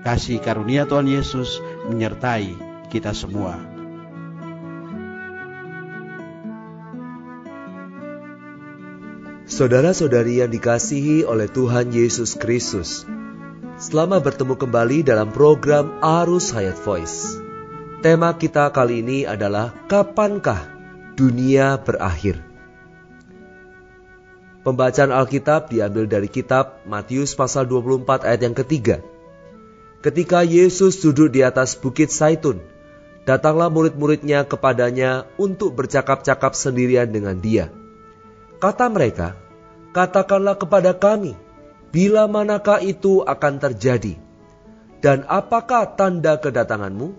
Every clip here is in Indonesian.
Kasih karunia Tuhan Yesus menyertai kita semua. Saudara-saudari yang dikasihi oleh Tuhan Yesus Kristus, selamat bertemu kembali dalam program Arus Hayat Voice. Tema kita kali ini adalah Kapankah Dunia Berakhir? Pembacaan Alkitab diambil dari kitab Matius pasal 24 ayat yang ketiga. Ketika Yesus duduk di atas bukit Saitun, datanglah murid-muridnya kepadanya untuk bercakap-cakap sendirian dengan dia. Kata mereka, katakanlah kepada kami, bila manakah itu akan terjadi? Dan apakah tanda kedatanganmu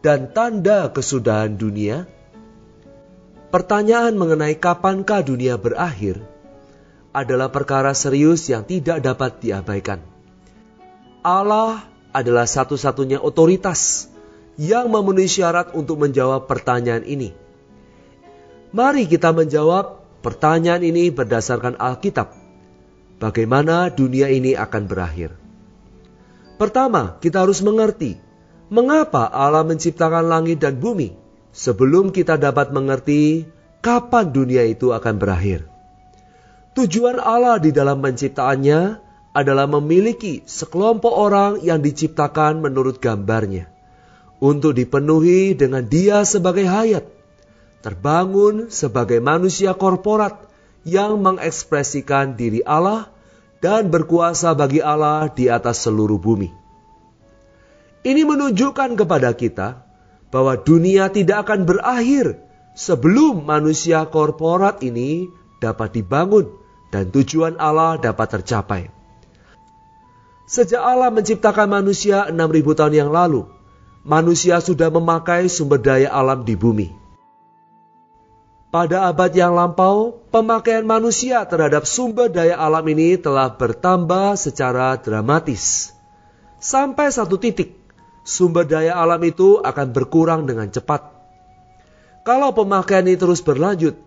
dan tanda kesudahan dunia? Pertanyaan mengenai kapankah dunia berakhir adalah perkara serius yang tidak dapat diabaikan. Allah adalah satu-satunya otoritas yang memenuhi syarat untuk menjawab pertanyaan ini. Mari kita menjawab pertanyaan ini berdasarkan Alkitab. Bagaimana dunia ini akan berakhir? Pertama, kita harus mengerti mengapa Allah menciptakan langit dan bumi sebelum kita dapat mengerti kapan dunia itu akan berakhir. Tujuan Allah di dalam penciptaannya adalah memiliki sekelompok orang yang diciptakan menurut gambarnya, untuk dipenuhi dengan Dia sebagai hayat, terbangun sebagai manusia korporat yang mengekspresikan diri Allah dan berkuasa bagi Allah di atas seluruh bumi. Ini menunjukkan kepada kita bahwa dunia tidak akan berakhir sebelum manusia korporat ini dapat dibangun dan tujuan Allah dapat tercapai. Sejak Allah menciptakan manusia 6000 tahun yang lalu, manusia sudah memakai sumber daya alam di bumi. Pada abad yang lampau, pemakaian manusia terhadap sumber daya alam ini telah bertambah secara dramatis. Sampai satu titik, sumber daya alam itu akan berkurang dengan cepat. Kalau pemakaian ini terus berlanjut,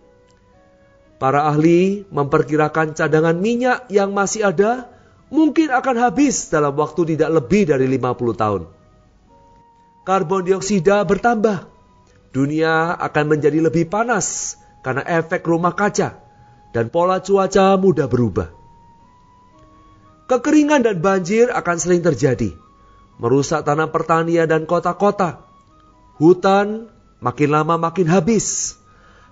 para ahli memperkirakan cadangan minyak yang masih ada mungkin akan habis dalam waktu tidak lebih dari 50 tahun. Karbon dioksida bertambah. Dunia akan menjadi lebih panas karena efek rumah kaca dan pola cuaca mudah berubah. Kekeringan dan banjir akan sering terjadi, merusak tanah pertanian dan kota-kota. Hutan makin lama makin habis.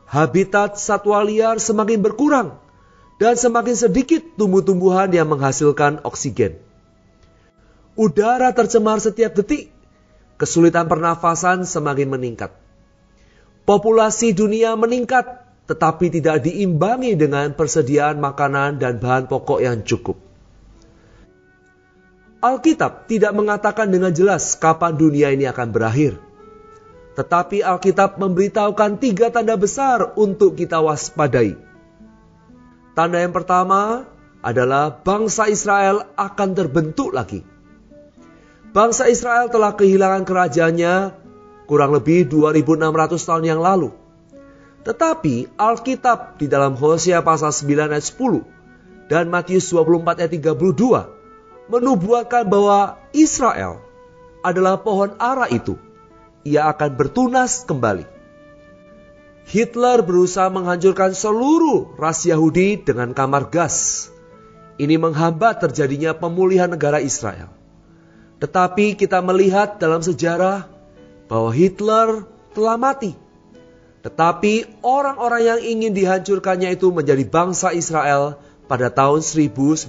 Habitat satwa liar semakin berkurang dan semakin sedikit tumbuh-tumbuhan yang menghasilkan oksigen. Udara tercemar setiap detik, kesulitan pernafasan semakin meningkat. Populasi dunia meningkat, tetapi tidak diimbangi dengan persediaan makanan dan bahan pokok yang cukup. Alkitab tidak mengatakan dengan jelas kapan dunia ini akan berakhir. Tetapi Alkitab memberitahukan tiga tanda besar untuk kita waspadai. Tanda yang pertama adalah bangsa Israel akan terbentuk lagi. Bangsa Israel telah kehilangan kerajaannya kurang lebih 2600 tahun yang lalu. Tetapi Alkitab di dalam Hosea pasal 9 ayat 10 dan Matius 24 ayat 32 menubuatkan bahwa Israel adalah pohon ara itu. Ia akan bertunas kembali. Hitler berusaha menghancurkan seluruh ras Yahudi dengan kamar gas. Ini menghambat terjadinya pemulihan negara Israel. Tetapi kita melihat dalam sejarah bahwa Hitler telah mati. Tetapi orang-orang yang ingin dihancurkannya itu menjadi bangsa Israel pada tahun 1948.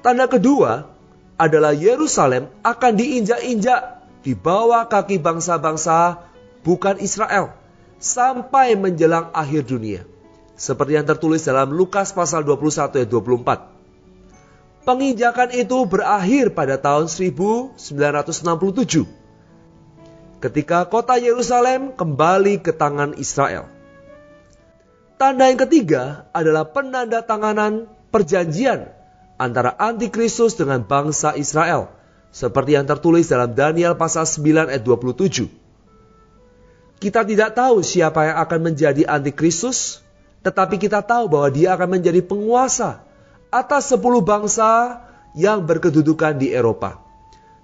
Tanda kedua adalah Yerusalem akan diinjak-injak di bawah kaki bangsa-bangsa bukan Israel, sampai menjelang akhir dunia. Seperti yang tertulis dalam Lukas pasal 21 ayat 24. penginjakan itu berakhir pada tahun 1967 ketika kota Yerusalem kembali ke tangan Israel. Tanda yang ketiga adalah penanda tanganan perjanjian antara antikristus dengan bangsa Israel, seperti yang tertulis dalam Daniel pasal 9 ayat 27. Kita tidak tahu siapa yang akan menjadi antikristus, tetapi kita tahu bahwa dia akan menjadi penguasa atas sepuluh bangsa yang berkedudukan di Eropa.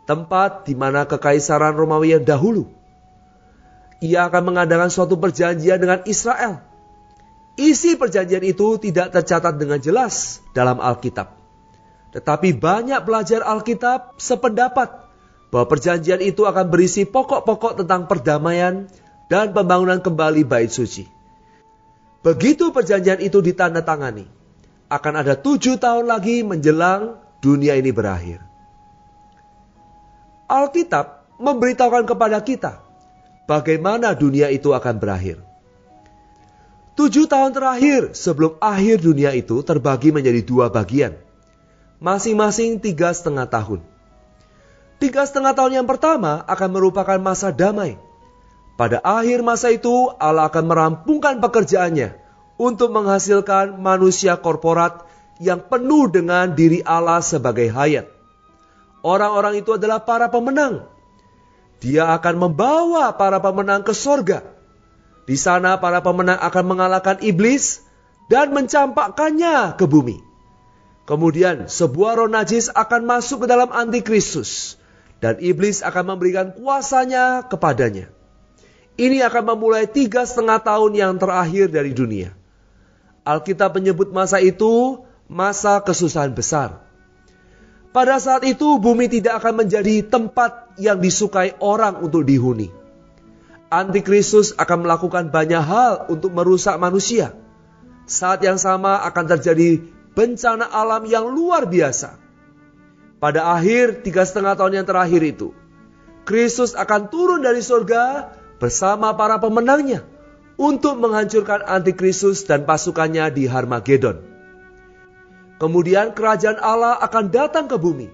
Tempat di mana kekaisaran Romawi yang dahulu. Ia akan mengadakan suatu perjanjian dengan Israel. Isi perjanjian itu tidak tercatat dengan jelas dalam Alkitab. Tetapi banyak pelajar Alkitab sependapat bahwa perjanjian itu akan berisi pokok-pokok tentang perdamaian dan pembangunan kembali bait suci. Begitu perjanjian itu ditandatangani, akan ada tujuh tahun lagi menjelang dunia ini berakhir. Alkitab memberitahukan kepada kita bagaimana dunia itu akan berakhir. Tujuh tahun terakhir sebelum akhir dunia itu terbagi menjadi dua bagian, masing-masing tiga setengah tahun. Tiga setengah tahun yang pertama akan merupakan masa damai. Pada akhir masa itu Allah akan merampungkan pekerjaannya untuk menghasilkan manusia korporat yang penuh dengan diri Allah sebagai hayat. Orang-orang itu adalah para pemenang. Dia akan membawa para pemenang ke sorga. Di sana para pemenang akan mengalahkan iblis dan mencampakkannya ke bumi. Kemudian sebuah roh najis akan masuk ke dalam antikristus dan iblis akan memberikan kuasanya kepadanya. Ini akan memulai tiga setengah tahun yang terakhir dari dunia. Alkitab menyebut masa itu masa kesusahan besar. Pada saat itu bumi tidak akan menjadi tempat yang disukai orang untuk dihuni. Antikristus akan melakukan banyak hal untuk merusak manusia. Saat yang sama akan terjadi bencana alam yang luar biasa. Pada akhir tiga setengah tahun yang terakhir itu, Kristus akan turun dari surga bersama para pemenangnya untuk menghancurkan antikristus dan pasukannya di Harmagedon. Kemudian kerajaan Allah akan datang ke bumi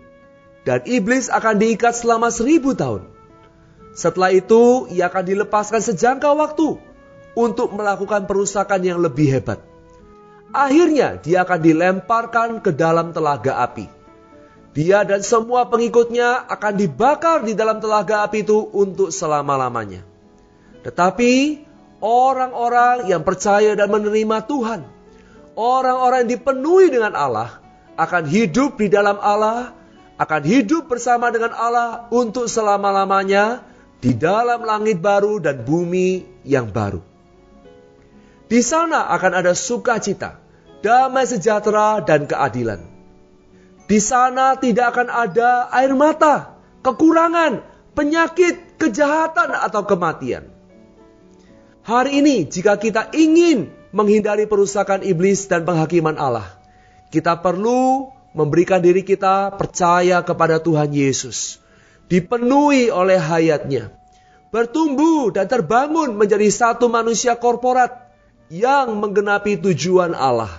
dan iblis akan diikat selama seribu tahun. Setelah itu ia akan dilepaskan sejangka waktu untuk melakukan perusakan yang lebih hebat. Akhirnya dia akan dilemparkan ke dalam telaga api. Dia dan semua pengikutnya akan dibakar di dalam telaga api itu untuk selama-lamanya. Tetapi orang-orang yang percaya dan menerima Tuhan, orang-orang yang dipenuhi dengan Allah, akan hidup di dalam Allah, akan hidup bersama dengan Allah untuk selama-lamanya di dalam langit baru dan bumi yang baru. Di sana akan ada sukacita, damai sejahtera, dan keadilan. Di sana tidak akan ada air mata, kekurangan, penyakit, kejahatan, atau kematian Hari ini jika kita ingin menghindari perusakan iblis dan penghakiman Allah, kita perlu memberikan diri kita percaya kepada Tuhan Yesus, dipenuhi oleh hayatnya, bertumbuh dan terbangun menjadi satu manusia korporat yang menggenapi tujuan Allah.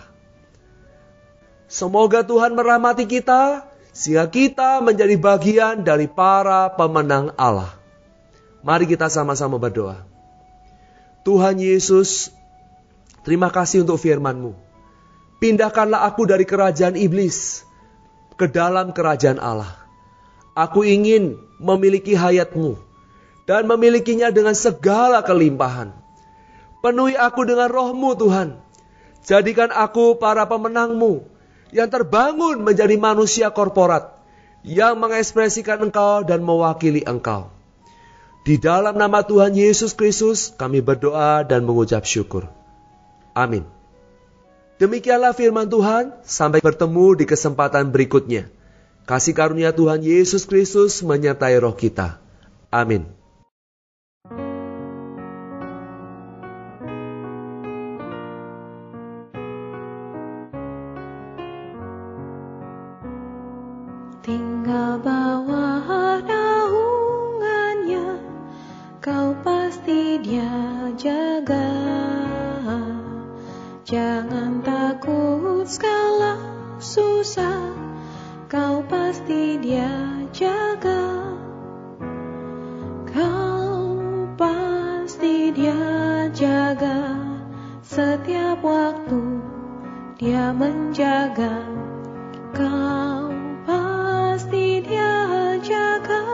Semoga Tuhan merahmati kita sehingga kita menjadi bagian dari para pemenang Allah. Mari kita sama-sama berdoa. Tuhan Yesus, terima kasih untuk firman-Mu. Pindahkanlah aku dari kerajaan iblis ke dalam kerajaan Allah. Aku ingin memiliki hayat-Mu dan memilikinya dengan segala kelimpahan. Penuhi aku dengan rohmu Tuhan. Jadikan aku para pemenangmu yang terbangun menjadi manusia korporat yang mengekspresikan engkau dan mewakili engkau. Di dalam nama Tuhan Yesus Kristus kami berdoa dan mengucap syukur. Amin. Demikianlah firman Tuhan, sampai bertemu di kesempatan berikutnya. Kasih karunia Tuhan Yesus Kristus menyertai roh kita. Amin. Dia menjaga. Kau pasti dia jaga.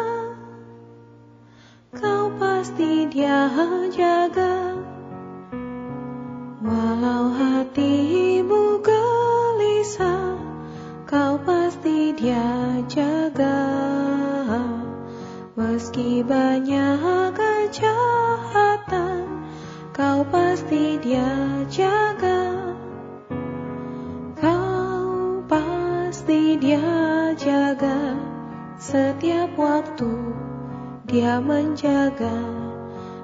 Kau pasti dia jaga. Walau hatimu gelisah, kau pasti dia jaga. Meski banyak kejahatan, kau pasti dia jaga. Setiap waktu dia menjaga.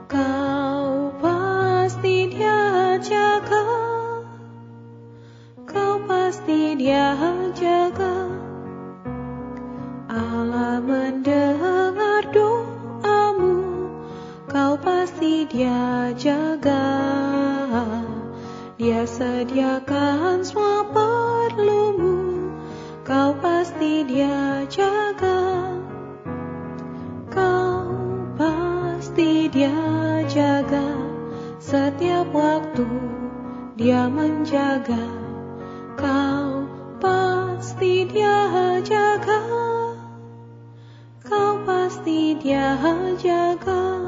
Kau pasti dia jaga. Kau pasti dia jaga. Allah mendengar doamu, kau pasti dia jaga. Dia sediakan dia jaga. Setiap waktu dia menjaga. Kau pasti dia jaga. Kau pasti dia jaga.